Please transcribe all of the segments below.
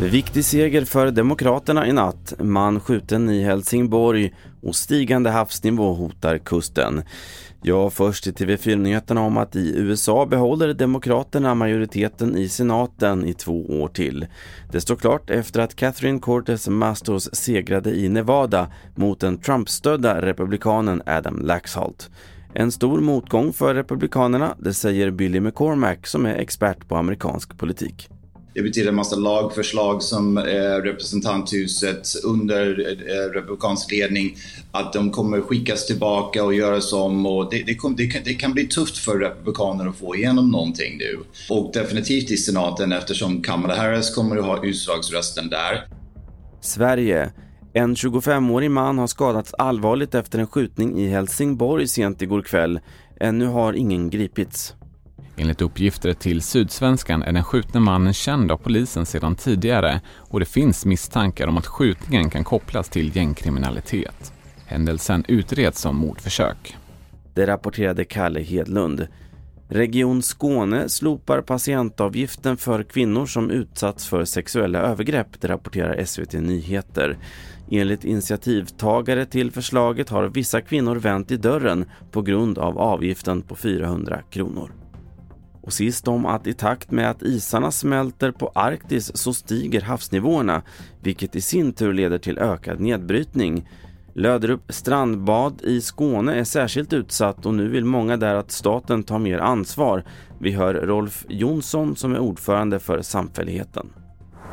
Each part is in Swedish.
Viktig seger för Demokraterna i natt. Man skjuten i Helsingborg och stigande havsnivå hotar kusten. Ja, först till TV4-nyheterna om att i USA behåller Demokraterna majoriteten i senaten i två år till. Det står klart efter att Catherine Cortez Mastos segrade i Nevada mot den Trump-stödda republikanen Adam Laxalt. En stor motgång för republikanerna, det säger Billy McCormack som är expert på amerikansk politik. Det betyder en massa lagförslag som eh, representanthuset under eh, republikansk ledning att de kommer skickas tillbaka och göras om och det, det, kom, det, kan, det, kan, bli tufft för republikaner att få igenom någonting nu. Och definitivt i senaten eftersom Kamala Harris kommer att ha utslagsrösten där. Sverige. En 25-årig man har skadats allvarligt efter en skjutning i Helsingborg sent igår kväll. Ännu har ingen gripits. Enligt uppgifter till Sydsvenskan är den skjutne mannen känd av polisen sedan tidigare och det finns misstankar om att skjutningen kan kopplas till gängkriminalitet. Händelsen utreds som mordförsök. Det rapporterade Kalle Hedlund. Region Skåne slopar patientavgiften för kvinnor som utsatts för sexuella övergrepp, det rapporterar SVT Nyheter. Enligt initiativtagare till förslaget har vissa kvinnor vänt i dörren på grund av avgiften på 400 kronor. Och sist om att i takt med att isarna smälter på Arktis så stiger havsnivåerna, vilket i sin tur leder till ökad nedbrytning. Löderup strandbad i Skåne är särskilt utsatt och nu vill många där att staten tar mer ansvar. Vi hör Rolf Jonsson som är ordförande för samfälligheten.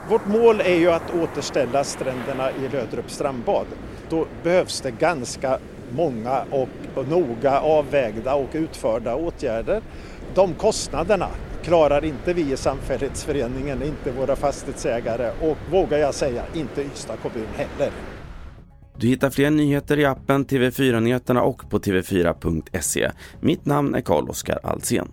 Vårt mål är ju att återställa stränderna i Löderup strandbad. Då behövs det ganska många och noga avvägda och utförda åtgärder de kostnaderna klarar inte vi i samfällighetsföreningen, inte våra fastighetsägare och vågar jag säga, inte Ystad kommun heller. Du hittar fler nyheter i appen TV4 Nyheterna och på tv4.se. Mitt namn är Carl-Oskar Alsen.